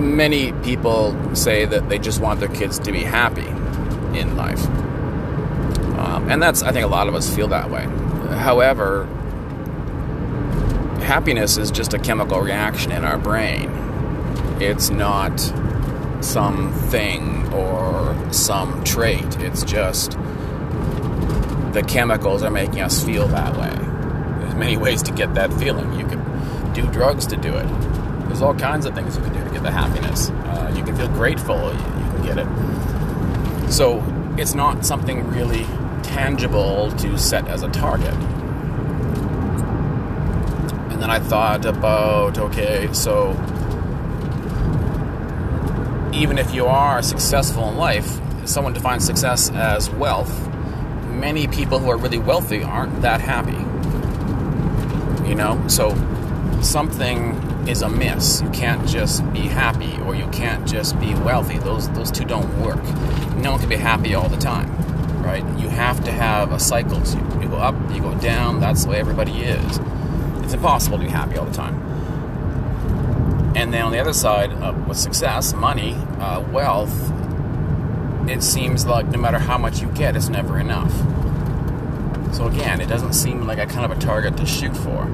many people say that they just want their kids to be happy in life. Um, and that's, I think a lot of us feel that way. However, happiness is just a chemical reaction in our brain. It's not something or some trait. It's just the chemicals are making us feel that way. There's many ways to get that feeling. You can do drugs to do it. There's all kinds of things you can do to get the happiness. Uh, you can feel grateful. You, you can get it. So it's not something really tangible to set as a target. And then I thought about okay, so even if you are successful in life, someone defines success as wealth. Many people who are really wealthy aren't that happy. You know? So something is amiss. You can't just be happy or you can't just be wealthy. Those those two don't work. No one can be happy all the time, right? You have to have a cycle. So you, you go up, you go down. That's the way everybody is. It's impossible to be happy all the time. And then on the other side, uh, with success, money, uh, wealth, it seems like no matter how much you get, it's never enough. So again, it doesn't seem like a kind of a target to shoot for.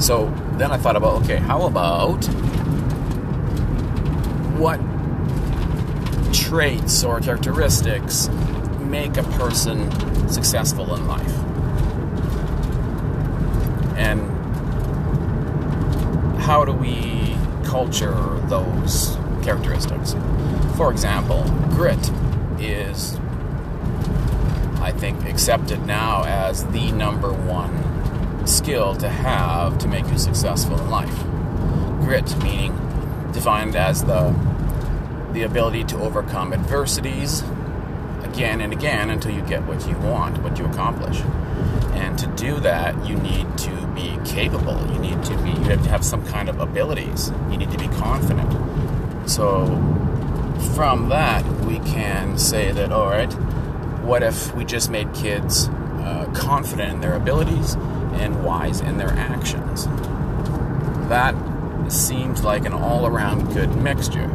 So then I thought about okay, how about what traits or characteristics make a person successful in life? And how do we culture those characteristics? For example, grit is, I think, accepted now as the number one skill to have to make you successful in life. Grit meaning defined as the the ability to overcome adversities again and again until you get what you want, what you accomplish. And to do that, you need to be capable. You need to be you have to have some kind of abilities. You need to be confident. So from that, we can say that all right, what if we just made kids uh, confident in their abilities and wise in their actions. That seemed like an all around good mixture.